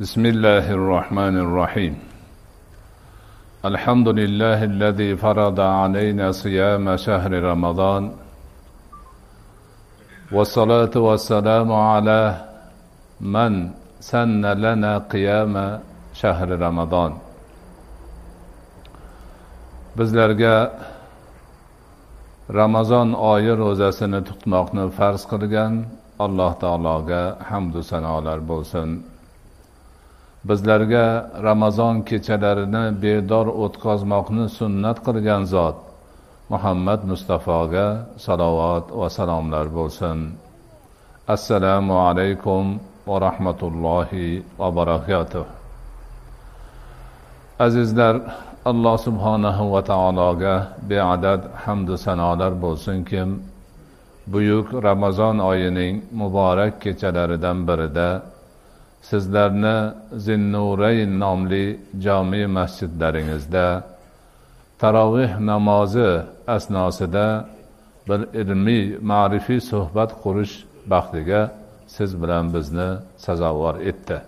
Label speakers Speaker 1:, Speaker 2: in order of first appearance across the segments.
Speaker 1: بسم الله الرحمن الرحيم. الحمد لله الذي فرض علينا صيام شهر رمضان. والصلاة والسلام على من سن لنا قيام شهر رمضان bizlarga ramazon oyi ro'zasini tutmoqni farz qilgan alloh taologa hamdu sanolar bo'lsin bizlarga ramazon kechalarini bedor o'tkazmoqni sunnat qilgan zot muhammad mustafoga salovat va salomlar bo'lsin assalomu alaykum va rahmatullohi va barakatuh. Azizlar alloh subhanahu va taologa beadad hamdu sanolar bo'lsinkim buyuk ramazon oyining muborak kechalaridan birida sizlarni zinnurayn nomli jome masjidlaringizda taroveh namozi asnosida bir ilmiy ma'rifiy suhbat qurish baxtiga siz bilan bizni sazovor etdi.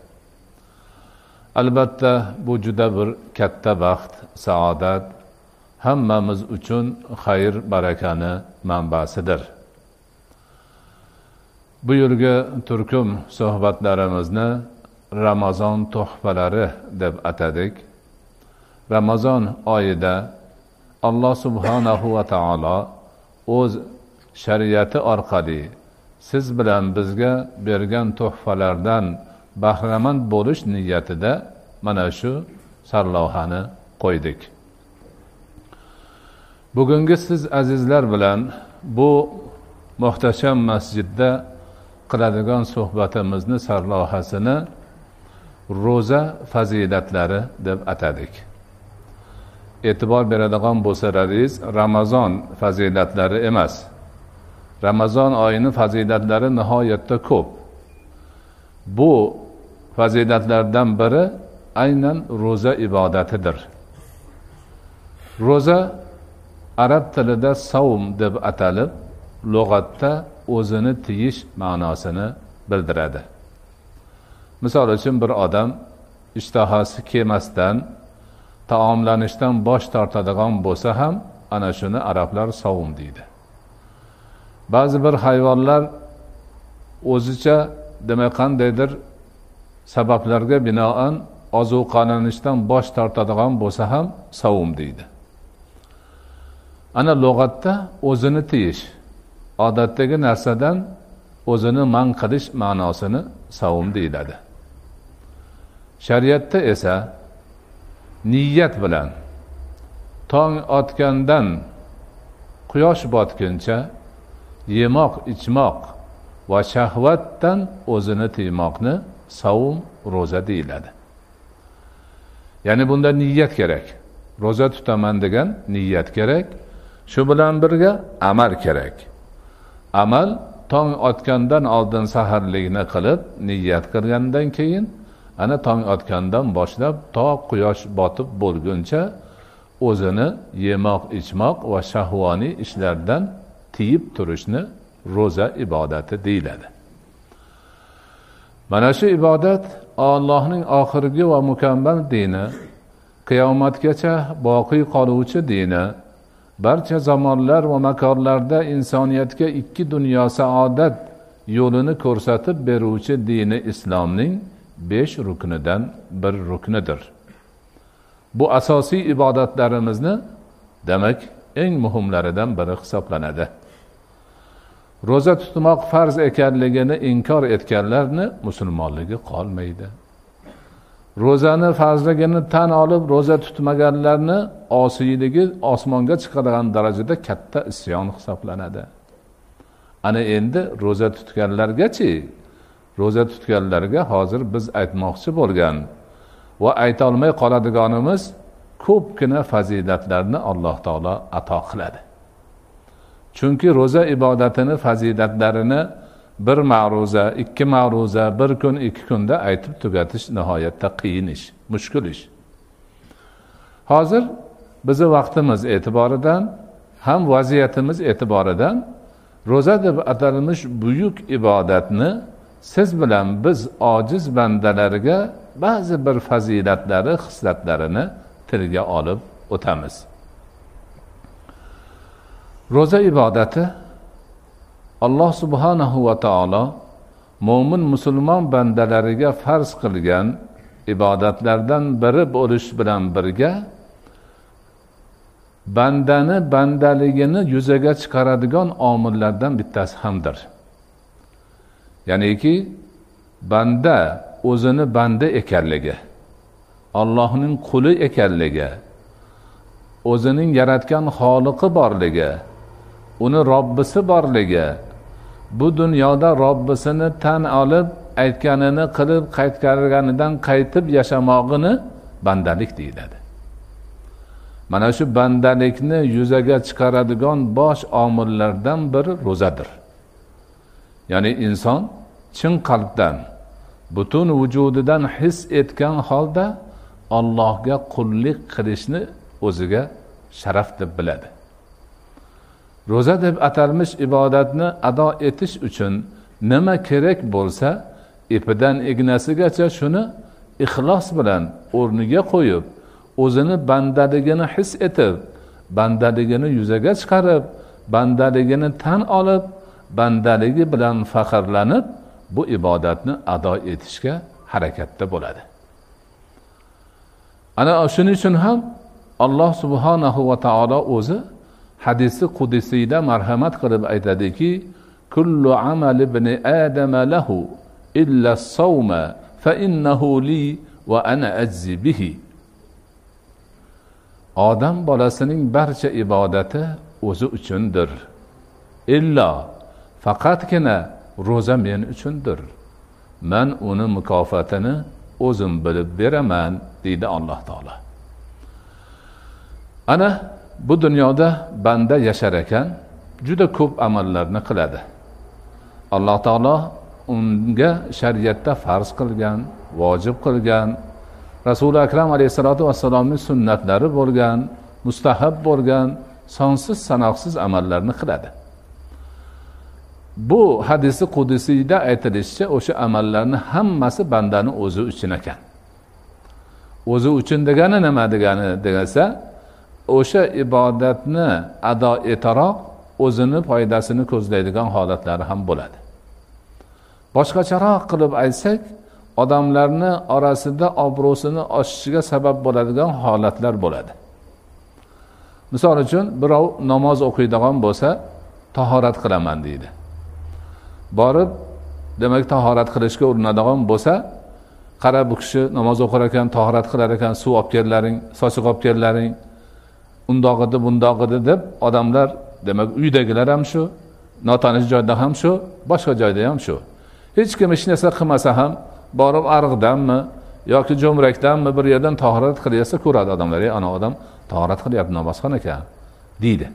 Speaker 1: Albatta bu juda bir katta baxt saodat. Hammamiz uchun xayr barakani manbasidir. Bu yilgi turkum suhbatlarimizni ramazon tuhfalari deb atadik. Ramazon oyida alloh subhanahu va taolo o'z shariati orqali siz bilan bizga bergan tuhfalardan bahramand bo'lish niyatida mana shu sarlavhani qo'ydik. Bugungi siz azizlar bilan bu muhtasham masjidda qiladigan suhbatimizni sarlavhasini ro'za fazilatlari deb atadik. E'tibor beradigan bo'lsalaringiz ramazon fazilatlari emas. Ramazon oyini fazilatlari nihoyatda ko'p. Bu fazilatlardan biri aynan ro'za ibodatidir. Ro'za arab tilida savm deb atalib lug'atda o'zini tiyish ma'nosini bildiradi. Misol uchun bir odam ishtahasi kelmasdan taomlanishdan bosh tortadigan bo'lsa ham ana shuni arablar savum deydi. Ba'zi bir hayvonlar o'zicha demak qandaydir sabablarga binoan ozuqalanishdan bosh tortadigan bo'lsa ham savum deydi. Ana lug'atda o'zini tiyish odatdagi narsadan o'zini man qilish ma'nosini savum deyiladi. Shariatda esa niyat bilan tong otgandan quyosh botguncha yemoq ichmoq va shahvatdan o'zini tiymoqni savum ro'za deyiladi. Ya'ni bunda niyat kerak. Ro'za tutaman degan niyat kerak. Shu bilan birga amal kerak. Amal tong otgandan oldin saharlikni qilib niyat qilgandan keyin ana tong otgandan boshlab to quyosh botib bo'lguncha o'zini yemoq ichmoq va shahvoniy ishlardan tiyib turishni ro'za ibodati deyiladi. Mana shu ibodat ollohning oxirgi va mukammal dini qiyomatgacha boqiy qoluvchi dini barcha zamonlar va makonlarda insoniyatga ikki dunyo saodat yo'lini ko'rsatib beruvchi dini islomning besh ruknidan bir ruknidir. Bu asosiy ibodatlarimizni demak eng muhimlaridan biri hisoblanadi. Ro'za tutmoq farz ekanligini inkor etganlarni musulmonligi qolmaydi. Ro'zani farzligini tan olib ro'za tutmaganlarni osiyligi osmonga chiqadigan darajada katta isyon hisoblanadi. Ana endi ro'za tutganlargachi ro'za tutganlarga hozir biz aytmoqchi bo'lgan va aytolmay qoladiganimiz ko'pgina fazilatlarni alloh taolo ato qiladi. Chunki ro'za ibodatini fazilatlarini bir ma'ruza ikki ma'ruza bir kun ikki kunda aytib tugatish nihoyatda qiyin ish mushkul ish. Hozir bizni vaqtimiz e'tiboridan ham vaziyatimiz e'tiboridan ro'za deb atalmish buyuk ibodatni siz bilan biz ojiz bandalarga ba'zi bir fazilatlari xislatlarini tilga olib o'tamiz. Ro'za ibodati alloh subhanahu va taolo mo'min musulmon bandalariga farz qilgan ibodatlardan biri bo'lish bilan birga bandani bandaligini yuzaga chiqaradigan omillardan bittasi hamdir. Ya'niki banda o'zini banda ekanligi allohning quli ekanligi o'zining yaratgan xoliqi borligi uni robbisi borligi bu dunyoda robbisini tan olib aytganini qilib qaytgarganidan qaytib yashamog'ini bandalik deyiladi. Mana shu bandalikni yuzaga chiqaradigan bosh omillardan biri ro'zadir. Ya'ni inson chin qalbdan butun vujudidan his etgan holda allohga qullik qilishni o'ziga sharaf deb biladi. Ro'za deb atalmish ibodatni ado etish uchun nima kerak bo'lsa ipidan ignasigacha shuni ixlos bilan o'rniga qo'yib o'zini bandaligini his etib bandaligini yuzaga chiqarib bandaligini tan olib bandaligi bilan faxrlanib bu ibodatni ado etishga harakatda bo'ladi. Ana shuning uchun ham alloh subhanahu va taolo o'zi hadisi qudisiyda marhamat qilib aytadiki kullu amal ibn adama lahu illa savma fa innahu li va ana ajzi bihi. Odam bolasining barcha ibodati o'zi uchundir. Illo faqatgina ro'za men uchundir. Man uni mukofotini o'zim bilib beraman deydi alloh taolo. Ana bu dunyoda banda yashar ekan juda ko'p amallarni qiladi. Alloh taolo unga shariatda farz qilgan vojib qilgan rasuli akram alayhissalotu vassalomni sunnatlari bo'lgan mustahab bo'lgan sonsiz sanoqsiz amallarni qiladi. Bu hadisi qudisiyda aytilishicha o'sha amallarni hammasi bandani o'zi uchun ekan. O'zi uchun degani nima degani desa o'sha ibodatni ado etaroq o'zini foydasini ko'zlaydigan holatlari ham bo'ladi. Boshqacharoq qilib aytsak odamlarni orasida obro'sini oshishiga sabab bo'ladigan holatlar bo'ladi. Misol uchun birov namoz o'qiydigan bo'lsa tahorat qilaman deydi. Borib demak tahorat qilishga urinadigan bo'lsa qara bu kishi namoz o'qir ekan tahorat qilar ekan suv olib kellaring sochiq olib kellaring undoq edi bundoq edi deb odamlar demak uydagilar ham shu notanish joyda ham shu boshqa joyda ham shu. Hech kim hech narsa qilmasa ham borib ariqdanmi yoki jo'mrakdanmi bir yerdan tahorat qilyapsa ko'radi odamlar ey ana odam tahorat qilyapti namozxon ekan deydi.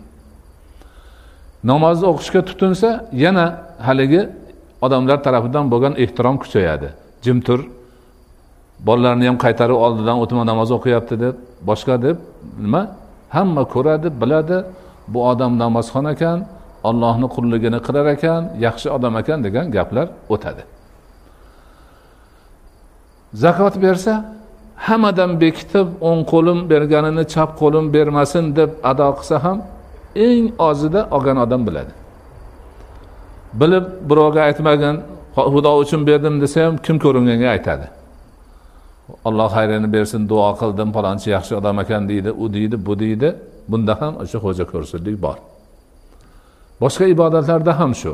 Speaker 1: Namozni o'qishga tutinsa yana haligi odamlar tarafidan bo'lgan ehtirom kuchayadi. Jim tur bolalarni ham qaytarib oldidan o'tma namoz o'qiyapti deb boshqa deb nima? Hamma ko'radi biladi bu odam namozxon ekan ollohni qulligini qilar ekan yaxshi odam ekan degan gaplar o'tadi. Zakot bersa hammadan bekitib o'ng qo'lim berganini chap qo'lim bermasin deb ado qilsa ham eng ozida olgan odam biladi. Bilib birovga aytmagin xudo uchun berdim desa ham kim ko'ringanga aytadi. Alloh xayrini bersin duo qildim palonchi yaxshi odam ekan deydi u deydi bu deydi. Bunda ham o'sha xo'ja ko'rsinlik bor. Boshqa ibodatlarda ham shu.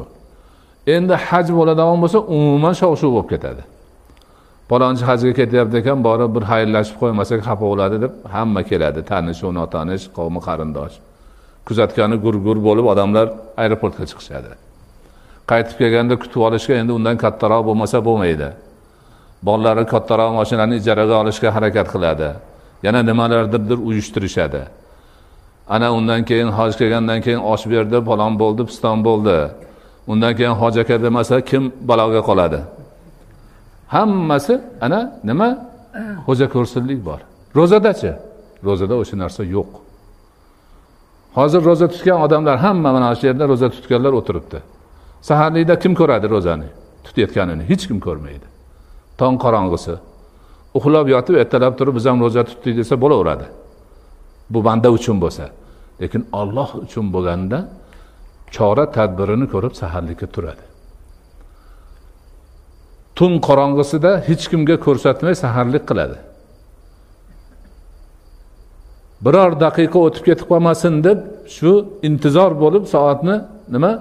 Speaker 1: Endi haj bo'ladigan bo'lsa umuman shov shuv bo'lib ketadi. Palonchi hajga ketyapti ekan borib bir xayrlashib qo'ymasak xafa bo'ladi deb hamma keladi. Tanishu notanish qavmi qarindosh. Kuzatgani gur gur bo'lib odamlar aeroportga chiqishadi. Qaytib kelganda kutib olishga endi undan kattaroq bo'lmasa bo'lmaydi. Bolalari kattaroq mashinani ijaraga olishga harakat qiladi. Yana nimalardirdir uyushtirishadi. Ana undan keyin hoj kelgandan keyin osh berdi palon bo'ldi piston bo'ldi. Undan keyin hoj aka demasa kim baloga qoladi? Hammasi ana nima? Xo'jako'rsinlik bor. Ro'zadachi ro'zada o'sha narsa yo'q. Hozir ro'za tutgan odamlar hamma mana shu yerda ro'za tutganlar o'tiribdi. Saharlikda kim ko'radi ro'zani? Tutayotganini hech kim ko'rmaydi. Tong qorong'isi. Uxlab yotib ertalab turib biz ham ro'za tutdik desa bo'laveradi. Bu banda uchun bo'lsa. Lekin olloh uchun bo'lganda chora tadbirini ko'rib saharlikka turadi. Tun qorong'isida hech kimga ko'rsatmay saharlik qiladi. Biror daqiqa o'tib ketib qolmasin deb shu intizor bo'lib soatni nima?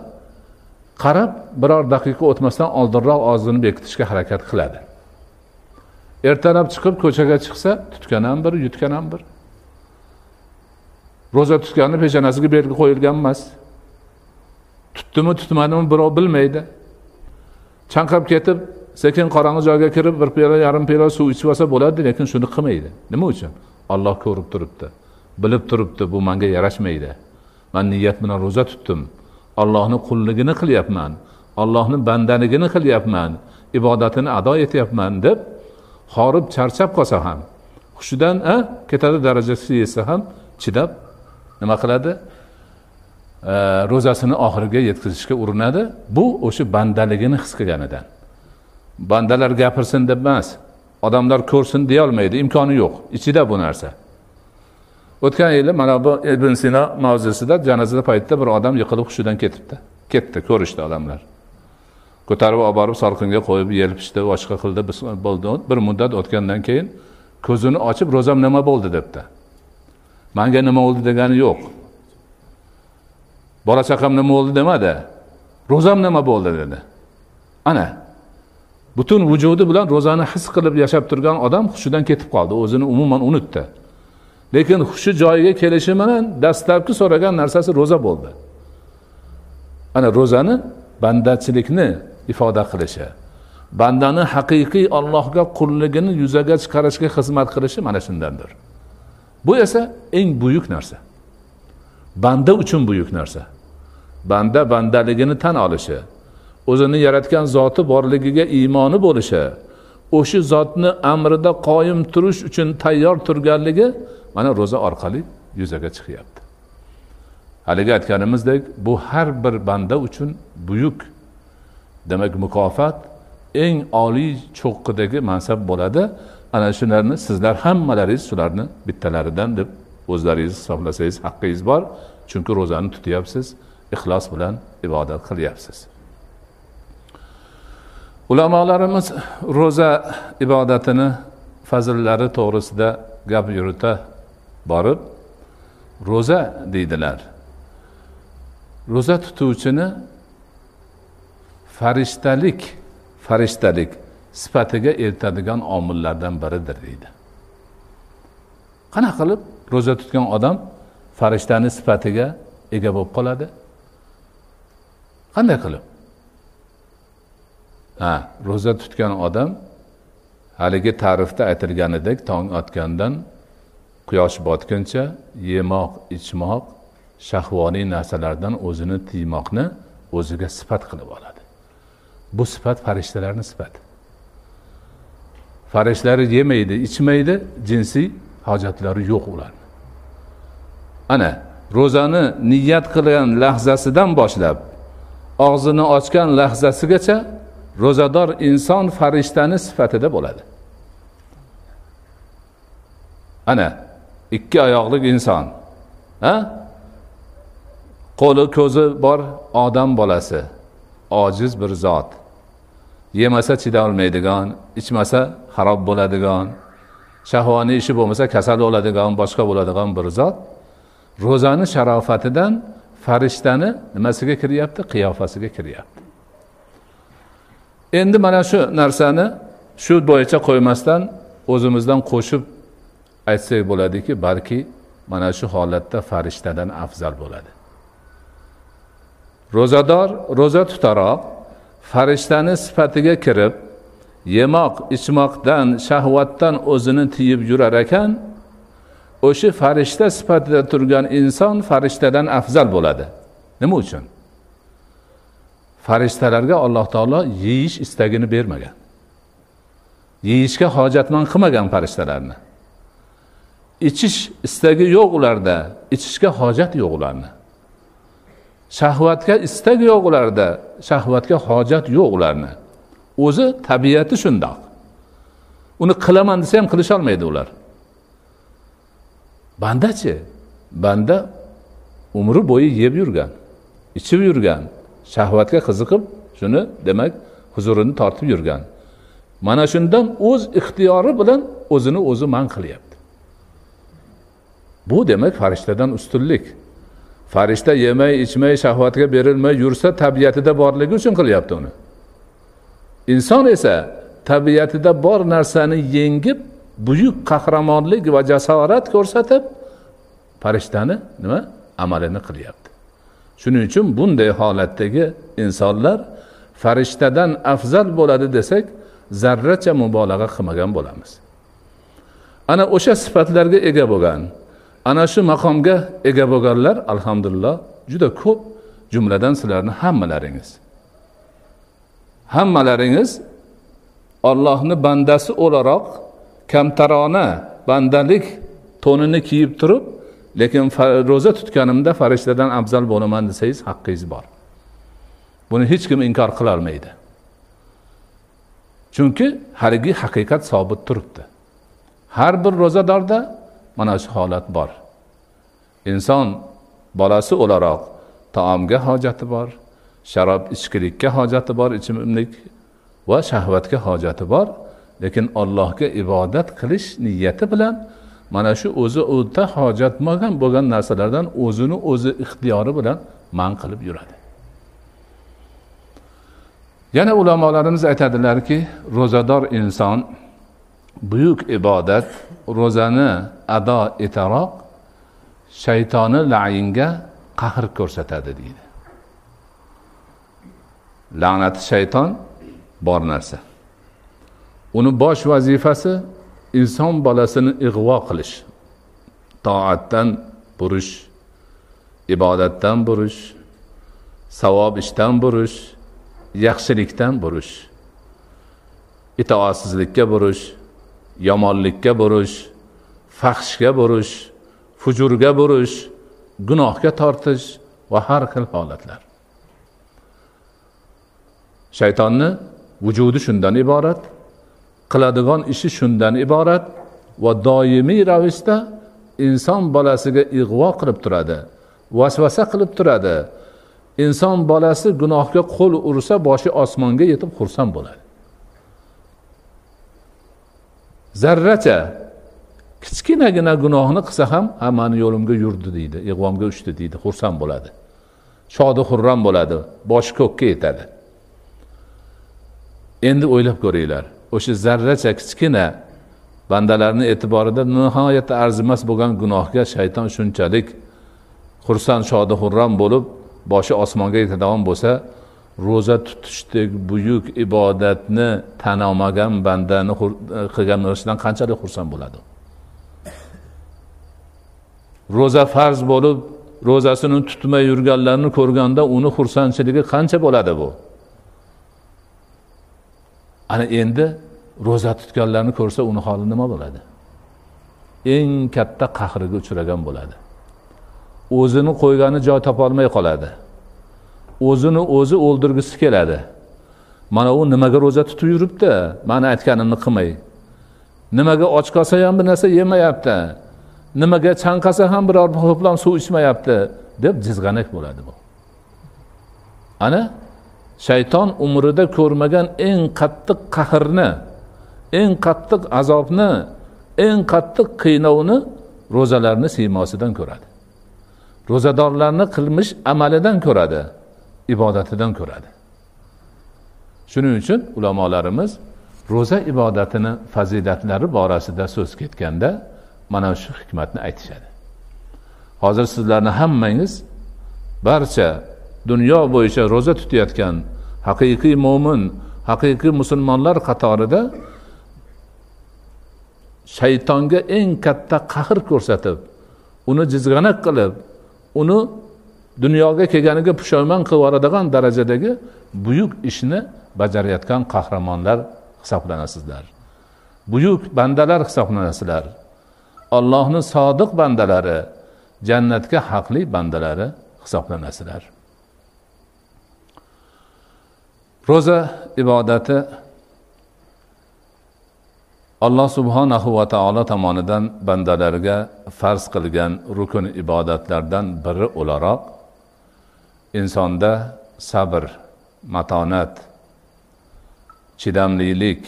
Speaker 1: Qarab biror daqiqa o'tmasdan oldinroq og'zini bekitishga harakat qiladi. Ertalab chiqib ko'chaga chiqsa tutgan ham bir yutgan ham bir. Ro'za tutganni peshonasiga belgi qo'yilgan emas. Tutdimi tutmadimi birov bilmaydi. Chanqab ketib sekin qorong'i joyga kirib bir piyola yarim piyola suv ichib olsa bo'ladi lekin shuni qilmaydi. Nima uchun? Olloh ko'rib turibdi. Bilib turibdi bu manga yarashmaydi. Man niyat bilan ro'za tutdim. Ollohni qulligini qilyapman. Ollohni bandaligini qilyapman. Ibodatini ado etyapman deb horib charchab qolsa ham hushidan ketadi darajasi yetsa ham chidab nima qiladi? Ro'zasini oxiriga yetkazishga urinadi. Bu o'sha bandaligini his qilganidan. Bandalar gapirsin deb emas odamlar ko'rsin deyolmaydi imkoni yo'q. Ichida bu narsa. O'tgan yili mana bu ibn sino mavzusida janozada paytida bir odam yiqilib hushidan ketibdi. Ketdi ko'rishdi odamlar. Ko'tarib olib borib solqinga qo'yib yelpishdi boshqa qildi bo'ldi. Bir muddat o'tgandan keyin ko'zini ochib ro'zam nima bo'ldi debdi. Manga nima bo'ldi degani yo'q. Bola chaqam nima bo'ldi demadi. Ro'zam nima bo'ldi dedi. Ana butun vujudi bilan ro'zani his qilib yashab turgan odam hushidan ketib qoldi. O'zini umuman unutdi. Lekin hushi joyiga kelishi bilan dastlabki so'ragan narsasi ro'za bo'ldi. Ana ro'zani bandachilikni ifoda qilishi. Bandani haqiqiy allohga qulligini yuzaga chiqarishga xizmat qilishi mana shundandir. Bu esa eng buyuk narsa. Banda uchun buyuk narsa. Banda bandaligini tan olishi o'zini yaratgan zoti borligiga iymoni bo'lishi o'sha zotni amrida qoyim turish uchun tayyor turganligi mana ro'za orqali yuzaga chiqyapti. Haligi aytganimizdek bu har bir banda uchun buyuk demak mukofot eng oliy cho'qqidagi mansab bo'ladi. Ana shularni sizlar hammalaringiz shularni bittalaridan deb o'zlaringiz hisoblasangiz haqqingiz bor. Chunki ro'zani tutyapsiz ixlos bilan ibodat qilyapsiz. Ulamolarimiz ro'za ibodatini fazillari to'g'risida gap yurita borib ro'za deydilar. Ro'za tutuvchini farishtalik farishtalik sifatiga eltadigan omillardan biridir deydi. Qanaqa qilib ro'za tutgan odam farishtani sifatiga ega bo'lib qoladi? Qanday qilib? Ha ro'za tutgan odam haligi ta'rifda aytilganidek tong otgandan quyosh botguncha yemoq ichmoq shahvoniy narsalardan o'zini tiymoqni o'ziga sifat qilib oladi. Bu sifat farishtalarni sifati. Farishtalar yemaydi ichmaydi jinsiy hojatlari yo'q ularni. Ana ro'zani niyat qilgan lahzasidan boshlab og'zini ochgan lahzasigacha ro'zador inson farishtani sifatida bo'ladi. Ana ikki oyoqli inson ha? Qo'li ko'zi bor odam bolasi ojiz bir zot. Yemasa chidolmaydigan ichmasa xarob bo'ladigan shahvoniy ishi bo'lmasa kasal bo'ladigan boshqa bo'ladigan bir zot ro'zani sharofatidan farishtani nimasiga kiryapti? Qiyofasiga kiryapti. Endi mana shu narsani shu bo'yicha qo'ymasdan o'zimizdan qo'shib aytsak bo'ladiki balki mana shu holatda farishtadan afzal bo'ladi. Ro'zador ro'za tutaroq farishtani sifatiga kirib yemoq ichmoqdan shahvatdan o'zini tiyib yurar ekan o'sha farishta sifatida turgan inson farishtadan afzal bo'ladi. Nima uchun? Farishtalarga alloh taolo yeyish istagini bermagan. Yeyishga hojatmand qilmagan farishtalarni. Ichish istagi yo'q ularda ichishga hojat yo'q ularni. Shahvatga istak yo'q ularda shahvatga hojat yo'q ularni. O'zi tabiati shundoq. Uni qilaman desa ham qilisholmaydi ular. Bandachi banda umri bo'yi yeb yurgan ichib yurgan shahvatga qiziqib shuni demak huzurini tortib yurgan. Mana shundan o'z ixtiyori bilan o'zini o'zi man qilyapti. Bu demak farishtadan ustunlik. Farishta yemay ichmay shahvatga berilmay yursa tabiatida borligi uchun qilyapti uni. Inson esa tabiatida bor narsani yengib buyuk qahramonlik va jasorat ko'rsatib farishtani nima? Amalini qilyapti. Shuning uchun bunday holatdagi insonlar farishtadan afzal bo'ladi desak zarracha mubolag'a qilmagan bo'lamiz. Ana o'sha sifatlarga ega bo'lgan ana shu maqomga ega bo'lganlar alhamdulillah juda ko'p jumladan sizlarni hammalaringiz. Hammalaringiz ollohni bandasi o'laroq kamtarona bandalik to'nini kiyib turib lekin ro'za tutganimda farishtadan afzal bo'laman desangiz haqqingiz bor. Buni hech kim inkor qilolmaydi. Chunki haligi haqiqat sobit turibdi. Har bir ro'zadorda mana shu holat bor. Inson bolasi o'laroq taomga hojati bor sharob ichkilikka hojati bor ichimlik va shahvatga hojati bor. Lekin allohga ibodat qilish niyati bilan mana shu o'zi o'ta hojatmagan bo'lgan narsalardan o'zini o'zi ixtiyori bilan man qilib yuradi. Yana ulamolarimiz aytadilarki ro'zador inson buyuk ibodat ro'zani ado etaroq shaytoni la'inga qahr ko'rsatadi deydi. La'nati shayton bor narsa. Uni bosh vazifasi inson bolasini ig'vo qilish toatdan burish ibodatdan burish savob ishdan burish yaxshilikdan burish itoatsizlikka burish yomonlikka burish faxshga burish fujurga burish gunohga tortish va har xil holatlar. Shaytonni vujudi shundan iborat qiladigan ishi shundan iborat va doimiy ravishda inson bolasiga ig'vo qilib turadi vasvasa qilib turadi. Inson bolasi gunohga qo'l ursa boshi osmonga yetib xursand bo'ladi. Zarracha kichkinagina gunohni qilsa ham ha mani yo'limga yurdi deydi ig'vomga uchdi deydi xursand bo'ladi. Shodi xurram bo'ladi boshi ko'kka yetadi. Endi o'ylab ko'ringlar o'sha zarracha kichkina bandalarni e'tiborida nihoyatda arzimas bo'lgan gunohga shayton shunchalik xursand shodi xurram bo'lib boshi osmonga yetadigan bo'lsa ro'za tutishdek buyuk ibodatni tan olmagan bandani qilgan narsadan qanchalik xursand bo'ladi? Ro'za farz bo'lib ro'zasini tutmay yurganlarni ko'rganda uni xursandchiligi qancha bo'ladi bu? Ana endi ro'za tutganlarni ko'rsa uni holi nima bo'ladi? Eng katta qahriga uchragan bo'ladi. O'zini qo'ygani joy topolmay qoladi. O'zini o'zi o'ldirgisi keladi. Mana u nimaga ro'za tutib yuribdi? Mani aytganimni qilmay. Nimaga och qolsa ham bir narsa yemayapti. Nimaga chanqasa ham biror ho'plam suv ichmayapti? deb jizg'anak bo'ladi bu. Ana shayton umrida ko'rmagan eng qattiq qahrni eng qattiq azobni eng qattiq qiynovni ro'zalarni siymosidan ko'radi. Ro'zadorlarni qilmish amalidan ko'radi. Ibodatidan ko'radi. Shuning uchun ulamolarimiz ro'za ibodatini fazilatlari borasida so'z ketganda mana shu hikmatni aytishadi. Hozir sizlarni hammangiz barcha dunyo bo'yicha ro'za tutayotgan haqiqiy mo'min haqiqiy musulmonlar qatorida shaytonga eng katta qahr ko'rsatib uni jizg'anak qilib uni dunyoga kelganiga pushaymon qilib yuboradigan darajadagi buyuk ishni bajarayotgan qahramonlar hisoblanasizlar. Buyuk bandalar hisoblanasizlar. Ollohni sodiq bandalari jannatga haqli bandalari hisoblanasizlar. Ro'za ibodati alloh subhanahu va taolo tomonidan bandalarga farz qilgan rukun ibodatlardan biri o'laroq insonda sabr matonat chidamlilik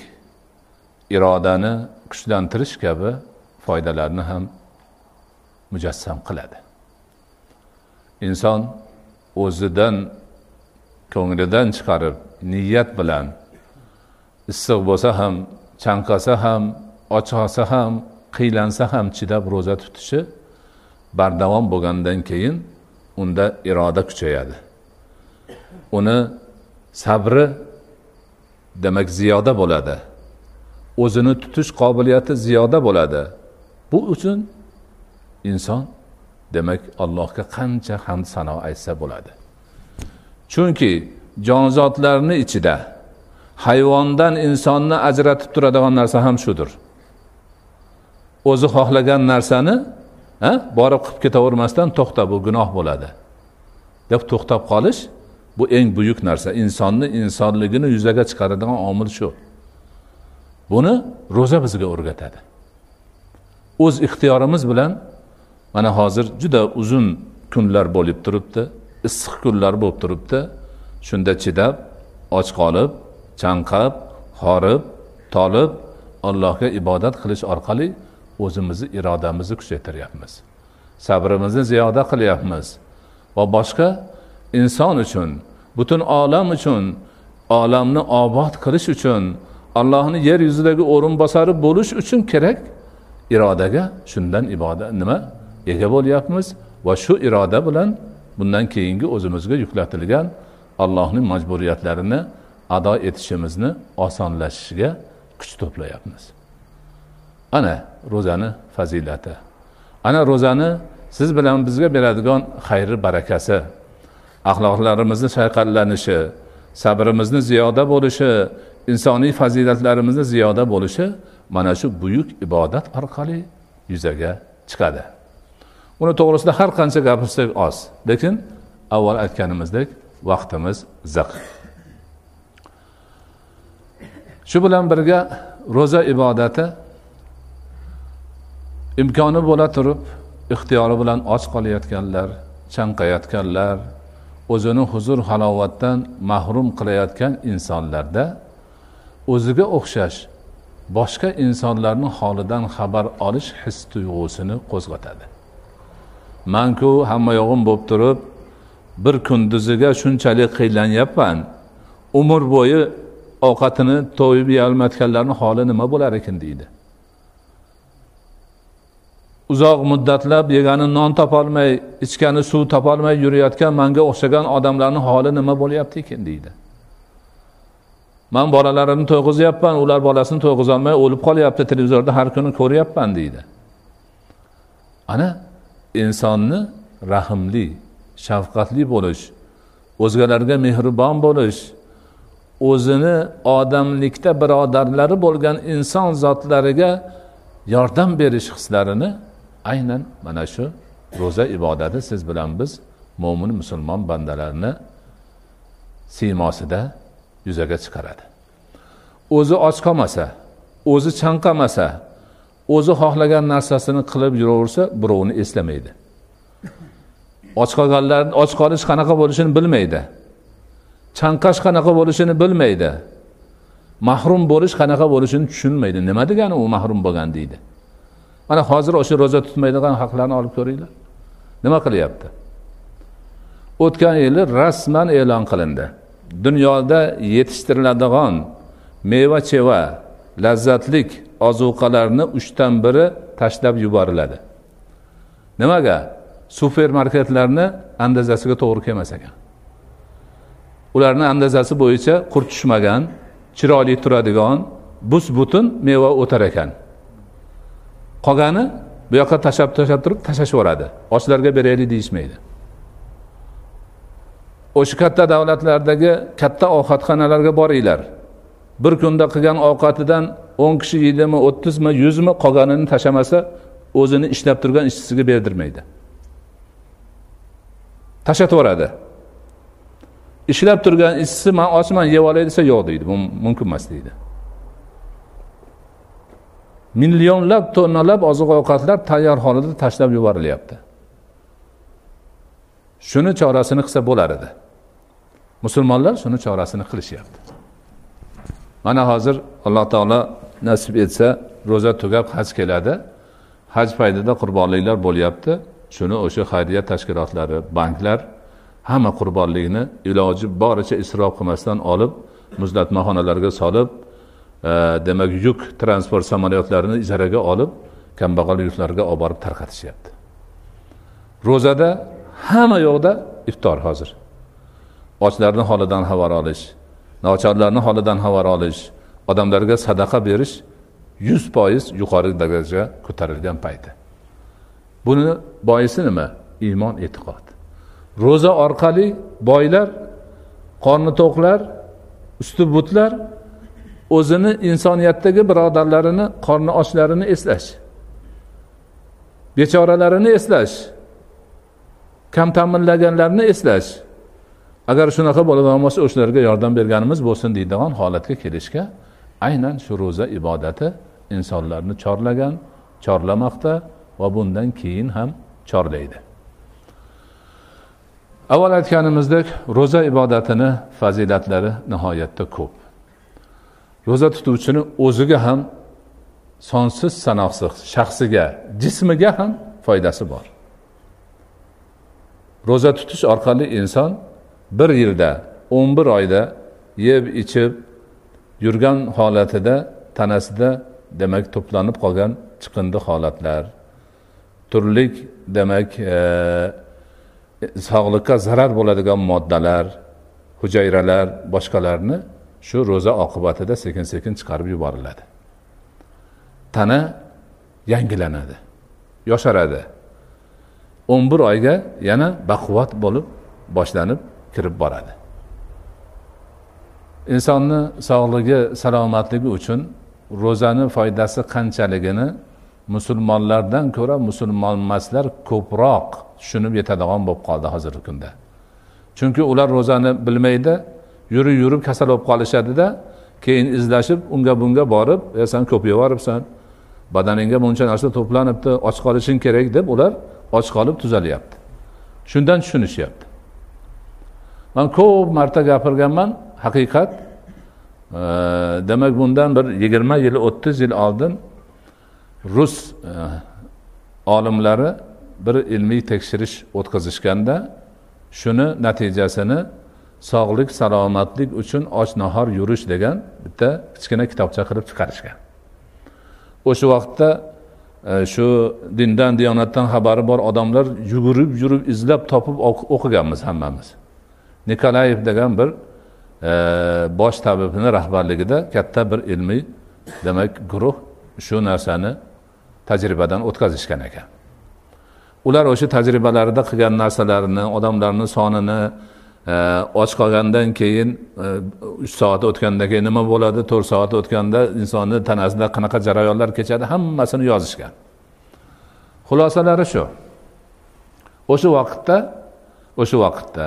Speaker 1: irodani kuchlantirish kabi foydalarni ham mujassam qiladi. Inson o'zidan ko'nglidan chiqarib niyat bilan issiq bo'lsa ham chanqasa ham ochqasa ham qiylansa ham chidab ro'za tutishi bardavom bo'lgandan keyin unda iroda kuchayadi. Uni sabri demak ziyoda bo'ladi. O'zini tutish qobiliyati ziyoda bo'ladi. Bu uchun inson demak allohga qancha hamd sano aytsa bo'ladi. Chunki jonzotlarni ichida hayvondan insonni ajratib turadigan narsa ham shudir. O'zi xohlagan narsani borib qilib ketavermasdan to'xta bu gunoh bo'ladi. Deb to'xtab qolish bu eng buyuk narsa. Insonni insonligini yuzaga chiqaradigan omil shu. Buni ro'za bizga o'rgatadi. O'z ixtiyorimiz bilan mana hozir juda uzun kunlar bo'lib turibdi issiq kunlar bo'lib turibdi. Shunda chidab och qolib chanqab horib tolib allohga ibodat qilish orqali o'zimizni irodamizni kuchaytiryapmiz. Sabrimizni ziyoda qilyapmiz. Va boshqa inson uchun butun olam uchun olamni obod qilish uchun allohni yer yuzidagi o'rinbosari bo'lish uchun kerak irodaga shundan ibodat nima ega bo'lyapmiz? Va shu iroda bilan bundan keyingi o'zimizga yuklatilgan allohning majburiyatlarini ado etishimizni osonlashishiga kuch to'playapmiz. Ana ro'zani fazilati. Ana ro'zani siz bilan bizga beradigan xayri barakasi. Axloqlarimizni shayqallanishi sabrimizni ziyoda bo'lishi insoniy fazilatlarimizni ziyoda bo'lishi mana shu buyuk ibodat orqali yuzaga chiqadi. Uni to'g'risida har qancha gapirsak oz lekin avval aytganimizdek vaqtimiz ziq. Shu bilan birga ro'za ibodati imkoni bo'la turib ixtiyori bilan och qolayotganlar chanqayotganlar o'zini huzur halovatdan mahrum qilayotgan insonlarda o'ziga o'xshash boshqa insonlarni holidan xabar olish his tuyg'usini qo'zg'atadi. Manku hamma yog'im bo'lib turib bir kunduziga shunchalik qiynlanyapman umr bo'yi ovqatini to'yib yeyolmayotganlarni holi nima bo'lar ekan deydi. Uzoq muddatlab yegani non topolmay ichgani suv topolmay yurayotgan manga o'xshagan odamlarni holi nima bo'lyapti ekan deydi. Man bolalarimni to'yg'izyapman ular bolasini to'yg'izolmay o'lib qolyapti televizorda har kuni ko'ryapman deydi. Ana insonni rahmli shafqatli bo'lish o'zgalarga mehribon bo'lish o'zini odamlikda birodarlari bo'lgan inson zotlariga yordam berish hislarini aynan mana shu ro'za ibodati siz bilan biz mo'min musulmon bandalarni siymosida yuzaga chiqaradi. O'zi och qolmasa o'zi chanqamasa o'zi xohlagan narsasini qilib yuraversa birovni eslamaydi. Och qolganlar och qolish qanaqa bo'lishini bilmaydi. Chanqash qanaqa bo'lishini bilmaydi. Mahrum bo'lish qanaqa bo'lishini tushunmaydi. Nima degani u mahrum bo'lgan deydi? Mana hozir o'sha ro'za tutmaydigan haqlarni olib ko'ringlar. Nima qilyapti? O'tgan yili rasman e'lon qilindi. Dunyoda yetishtiriladigan meva cheva lazzatlik ozuqalarni uchdan biri tashlab yuboriladi. Nimaga? Supermarketlarni andazasiga to'g'ri kelmas ekan. Ularni andazasi bo'yicha qurt tushmagan chiroyli turadigan bus butun meva o'tar ekan. Qolgani bu yoqqa tashlab tashlab turib tashlashib yuboradi ochlarga beraylik deyishmaydi. O'sha katta davlatlardagi katta ovqatxonalarga boringlar. Bir kunda qilgan ovqatidan o'n kishi yeydimi o'ttizmi yuzmi qolganini tashlamasa o'zini ishlab turgan ishchisiga berdirmaydi. Tashlatib yuboradi ishlab turgan ishchisi man ochman yeb olay desa yo'q deydi. Bu mumkin emas deydi. Millionlab tonnalab oziq ovqatlar tayyor holida tashlab yuborilyapti. Shuni chorasini qilsa bo'lar edi. Musulmonlar shuni chorasini qilishyapti. Mana hozir alloh taolo nasib etsa ro'za tugab haj keladi. Haj paytida qurbonliklar bo'lyapti. Shuni o'sha xayriya tashkilotlari banklar hamma qurbonlikni iloji boricha isrof qilmasdan olib muzlatmaxonalarga solib demak yuk transport samolyotlarini ijaraga olib kambag'al yurtlarga olib borib tarqatishyapti. Ro'zada hamma yoqda iftor hozir. Ochlarni holidan xabar olish nochorlarni holidan xabar olish odamlarga sadaqa berish yuz foiz yuqori darajaga ko'tarilgan payti. Buni boisi nima? Iymon e'tiqod. Ro'za orqali boylar qorni to'qlar usti butlar o'zini insoniyatdagi birodarlarini qorni ochlarini eslash. Bechoralarini eslash. Kam ta'minlaganlarni eslash. Agar shunaqa bo'ladigan bo'lsa o'shalarga yordam berganimiz bo'lsin deydigan holatga kelishga aynan shu ro'za ibodati insonlarni chorlagan chorlamoqda va bundan keyin ham chorlaydi. Avval aytganimizdek ro'za ibodatini fazilatlari nihoyatda ko'p. Ro'za tutuvchini o'ziga ham sonsiz sanoqsiz shaxsiga jismiga ham foydasi bor. Ro'za tutish orqali inson bir yilda o'n bir oyda yeb ichib yurgan holatida tanasida demak to'planib qolgan chiqindi holatlar turli demak e, sog'liqqa zarar bo'ladigan moddalar hujayralar boshqalarni shu ro'za oqibatida sekin sekin chiqarib yuboriladi. Tana yangilanadi yosharadi. O'n bir oyga yana baquvvat bo'lib boshlanib kirib boradi. Insonni sog'ligi salomatligi uchun ro'zani foydasi qanchaligini musulmonlardan ko'ra musulmonmaslar ko'proq tushunib yetadigan bo'lib qoldi hozirgi kunda. Chunki ular ro'zani bilmaydi yurib yurib kasal bo'lib qolishadida keyin izlashib unga bunga borib e san ko'p yeyoribsan badaningga buncha narsa to'planibdi och qolishing kerak deb ular och qolib tuzalyapti shundan tushunishyapti. Man ko'p marta gapirganman haqiqat. E, demak bundan bir yigirma yil o'ttiz yil oldin rus e, olimlari bir ilmiy tekshirish o'tkazishganda shuni natijasini sog'lik salomatlik uchun och nahor yurish degan bitta kichkina kitobcha qilib chiqarishgan. O'sha vaqtda e, shu dindan diyonatdan xabari bor odamlar yugurib yurib izlab topib o'qiganmiz hammamiz. Nikolayev degan bir e, bosh tabibni rahbarligida katta bir ilmiy demak guruh shu narsani tajribadan o'tkazishgan ekan. Ular o'sha tajribalarida qilgan narsalarini odamlarni sonini och qolgandan keyin e, uch soat o'tgandan keyin nima bo'ladi? To'rt soat o'tganda insonni tanasida qanaqa jarayonlar kechadi? Hammasini yozishgan. Xulosalari shu. O'sha vaqtda o'sha vaqtda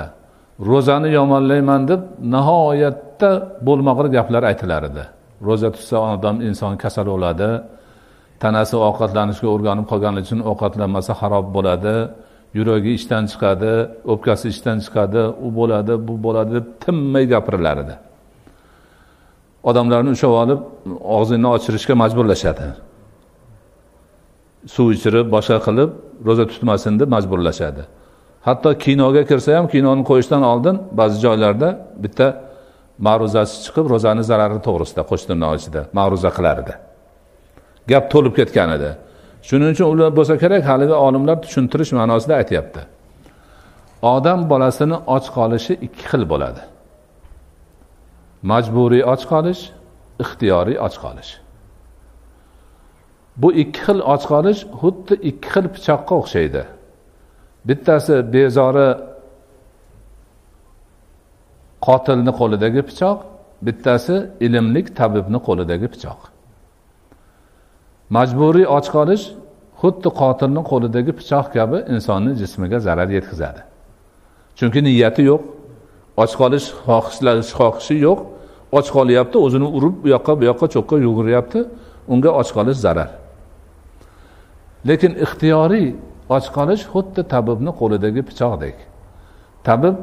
Speaker 1: ro'zani yomonlayman deb nihoyatda bo'lmag'ir gaplar aytilar edi. Ro'za tutsa odam inson kasal bo'ladi tanasi ovqatlanishga o'rganib qolgani uchun ovqatlanmasa xarob bo'ladi. Yuragi ishdan chiqadi o'pkasi ishdan chiqadi u bo'ladi bu bo'ladi deb tinmay gapirilar edi odamlarni ushlab olib og'zingni ochirishga majburlashadi. Suv ichirib boshqa qilib ro'za tutmasin deb majburlashadi. Hatto kinoga kirsa ham kinoni qo'yishdan oldin ba'zi joylarda bitta ma'ruzasi chiqib ro'zani zarari to'g'risida qo'shtirnoq ichida ma'ruza qilar edi gap to'lib ketgan edi. Shuning uchun ular bo'lsa kerak haligi olimlar tushuntirish ma'nosida aytyapti. Odam bolasini och qolishi ikki xil bo'ladi. Majburiy och qolish ixtiyoriy och qolish. Bu ikki xil och qolish xuddi ikki xil pichoqqa o'xshaydi. Bittasi bezori qotilni qo'lidagi pichoq bittasi ilmlik tabibni qo'lidagi pichoq. Majburiy och qolish xuddi qotilni qo'lidagi pichoq kabi insonni jismiga zarar yetkazadi. Chunki niyati yo'q och qolish xohishlash xohishi yo'q. Och qolyapti o'zini urib bu yoqqa bu yoqqa cho'qqa yuguryapti unga och qolish zarar. Lekin ixtiyoriy och qolish xuddi tabibni qo'lidagi pichoqdek. Tabib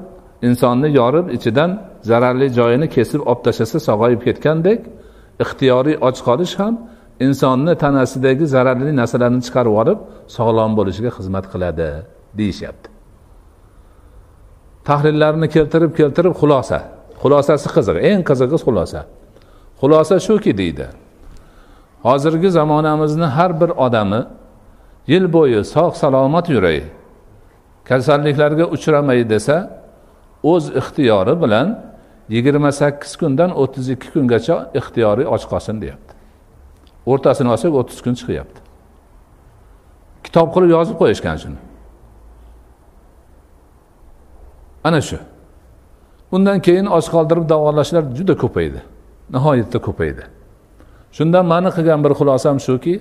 Speaker 1: insonni yorib ichidan zararli joyini kesib olib tashlasa sog'ayib ketgandek ixtiyoriy och qolish ham insonni tanasidagi zararli narsalarni chiqarib yuborib sog'lom bo'lishiga xizmat qiladi deyishyapti. Tahlillarni keltirib keltirib xulosa. Xulosasi qiziq eng qizig'i xulosa. Xulosa shuki deydi hozirgi zamonamizni har bir odami yil bo'yi sog' salomat yuray kasalliklarga uchramay desa o'z ixtiyori bilan yigirma sakkiz kundan o'ttiz ikki kungacha ixtiyoriy och qolsin deyapti. O'rtasini olsak o'ttiz kun chiqyapti. Kitob qilib yozib qo'yishgan shuni. Ana shu. Undan keyin och qoldirib davolashlar juda ko'paydi. Nihoyatda ko'paydi. Shundan mani qilgan bir xulosam shuki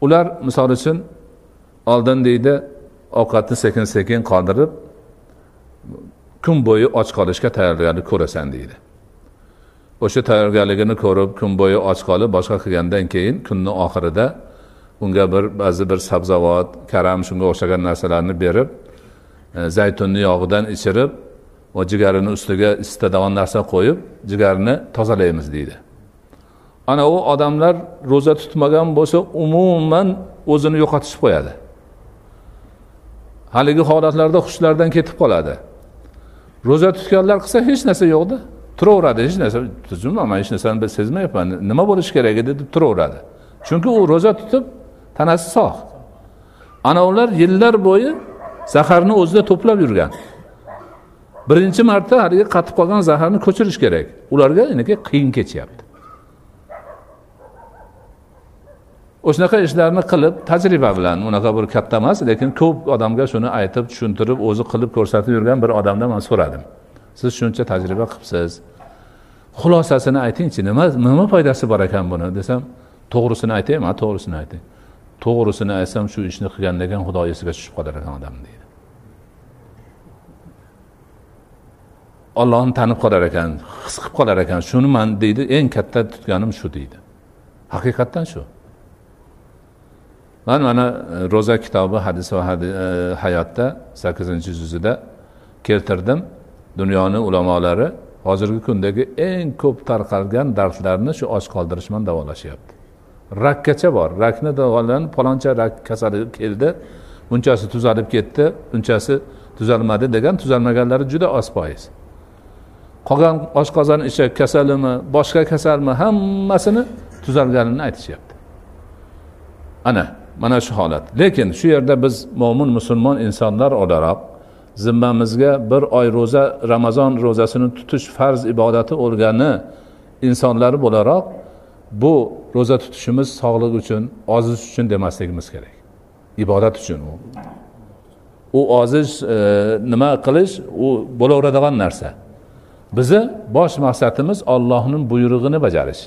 Speaker 1: ular misol uchun oldin deydi ovqatni sekin sekin qoldirib kun bo'yi och qolishga tayyorgarlik ko'rasan deydi. O'sha tayyorgarligini ko'rib kun bo'yi och qolib boshqa qilgandan keyin kunni oxirida unga bir ba'zi bir sabzavot karam shunga o'xshagan narsalarni berib e, zaytunni yog'idan ichirib va jigarini ustiga isitadigan narsa qo'yib jigarni tozalaymiz deydi. Ana u odamlar ro'za tutmagan bo'lsa umuman o'zini yo'qotishib qo'yadi. Haligi holatlarda hushlaridan ketib qoladi. Ro'za tutganlar qilsa hech narsa yo'qda. Turaveradi hech narsa tuzman man hech narsani sezmayapman. Nima bo'lishi kerak edi deb turaveradi chunki u ro'za tutib tanasi sog' ana ular yillar bo'yi zaharni o'zida to'plab yurgan. Birinchi marta haligi qatib qolgan zaharni ko'chirish kerak. Ularga qiyin kechyapti o'shanaqa ishlarni qilib tajriba bilan unaqa bir katta emas lekin ko'p odamga shuni aytib tushuntirib o'zi qilib ko'rsatib yurgan bir odamdan man so'radim. Siz shuncha tajriba qilibsiz. Xulosasini aytingchi nima nima foydasi bor ekan buni? Desam to'g'risini aytaymi? Ha to'g'risini aytay to'g'risini aytsam shu ishni qilgandan keyin xudo esiga tushib qolar ekan odam deydi. Ollohni tanib qolar ekan his qilib qolar ekan shuni man deydi. Eng katta tutganim shu deydi. Haqiqatdan shu. Man mana e, ro'za kitobi hadis va e, hayotda sakkizinchi juzida keltirdim. Dunyoni ulamolari hozirgi kundagi eng ko'p tarqalgan dardlarni shu och qoldirish bilan davolashyapti rakkacha bor. Rakni davolanib paloncha rak kasali keldi. Bunchasi tuzalib ketdi bunchasi tuzalmadi degan tuzalmaganlari juda oz foiz. Qolgan oshqozon ichak kasalimi boshqa kasalmi hammasini tuzalganini aytishyapti. Ana mana shu holat. Lekin shu yerda biz mo'min musulmon insonlar o'laroq zimmamizga bir oy ro'za ramazon ro'zasini tutish farz ibodati o'rgani insonlari bo'laroq bu ro'za tutishimiz sog'liq uchun ozish uchun demasligimiz kerak. Ibodat uchun u. U ozish e, nima qilish u bo'laveradigan narsa. Bizni bosh maqsadimiz ollohni buyrug'ini bajarish.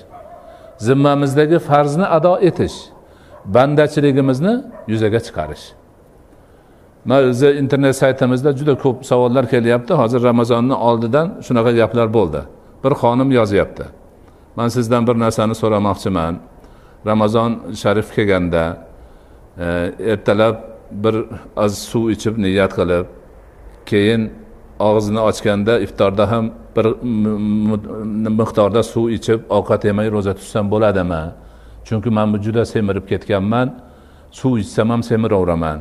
Speaker 1: Zimmamizdagi farzni ado etish bandachiligimizni yuzaga chiqarish. Bizni internet saytimizda juda ko'p savollar kelyapti. Hozir ramazonni oldidan shunaqa gaplar bo'ldi. Bir xonim yozyapti. Man sizdan bir narsani so'ramoqchiman. Ramazon sharif kelganda e, ertalab bir oz suv ichib niyat qilib keyin og'zini ochganda iftorda ham bir miqdorda suv ichib ovqat yemay ro'za tutsam bo'ladimi? Chunki man juda semirib ketganman. Suv ichsam ham semiraveraman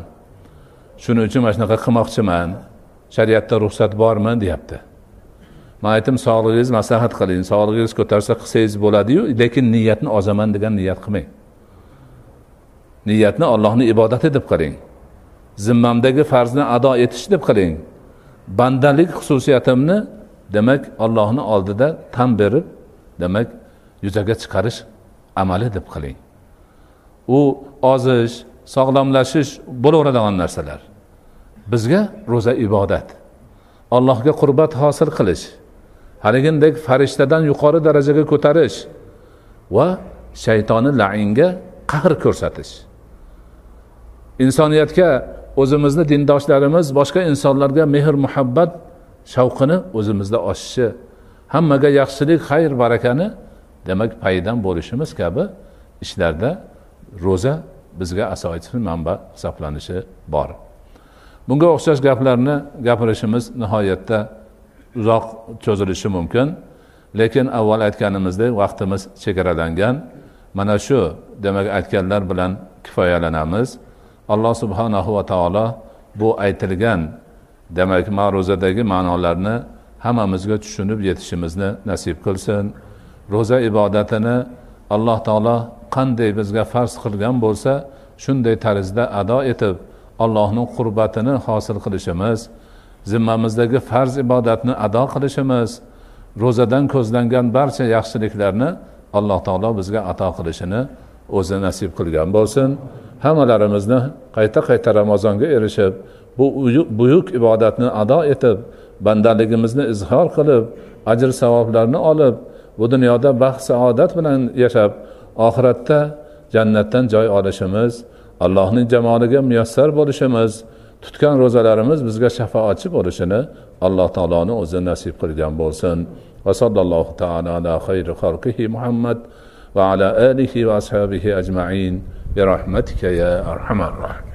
Speaker 1: shuning uchun mana shunaqa qilmoqchiman. Shariatda ruxsat bormi? deyapti. Man aytdim sog'lig'ingiz maslahat qiling. Sog'lig'ingiz ko'tarsa qilsangiz bo'ladiyu lekin niyatni ozaman degan niyat qilmang. Niyatni ollohni ibodati deb qiling. Zimmamdagi farzni ado etish deb qiling. Bandalik xususiyatimni demak ollohni oldida tan berib demak yuzaga chiqarish amali deb qiling. U ozish sog'lomlashish bo'laveradigan narsalar. Bizga ro'za ibodat. Allohga qurbat hosil qilish. Haligindek farishtadan yuqori darajaga ko'tarish va shaytoni lainga qahr ko'rsatish. Insoniyatga o'zimizni dindoshlarimiz boshqa insonlarga mehr muhabbat shavqini o'zimizda oshishi hammaga yaxshilik xayr barakani demak paydan bo'lishimiz kabi ishlarda ro'za bizga asosiy manba hisoblanishi bor. Bunga o'xshash gaplarni gapirishimiz nihoyatda uzoq cho'zilishi mumkin. Lekin avval aytganimizdek vaqtimiz chegaralangan. Mana shu demak aytganlar bilan kifoyalanamiz. Alloh subhanahu va taolo bu aytilgan demak ma'ruzadagi ma'nolarni hammamizga tushunib yetishimizni nasib qilsin. Ro'za ibodatini alloh taolo qanday bizga farz qilgan bo'lsa shunday tarzda ado etib allohning qurbatini hosil qilishimiz zimmamizdagi farz ibodatni ado qilishimiz ro'zadan ko'zlangan barcha yaxshiliklarni alloh taolo bizga ato qilishini o'zi nasib qilgan bo'lsin. Hammalarimizni qayta qayta ramazonga erishib bu buyuk ibodatni ado etib bandaligimizni izhor qilib ajr savoblarni olib bu dunyoda baxt saodat bilan yashab oxiratda jannatdan joy olishimiz allohning jamoliga muyassar bo'lishimiz tutgan ro'zalarimiz bizga shafoatchi bo'lishini alloh taoloni o'zi nasib qilgan bo'lsin. Va sallallohu taala ala xayri xalqihi muhammad va ala alihi va ashabihi ajmain. Bi rahmatika ya arhamar rohimin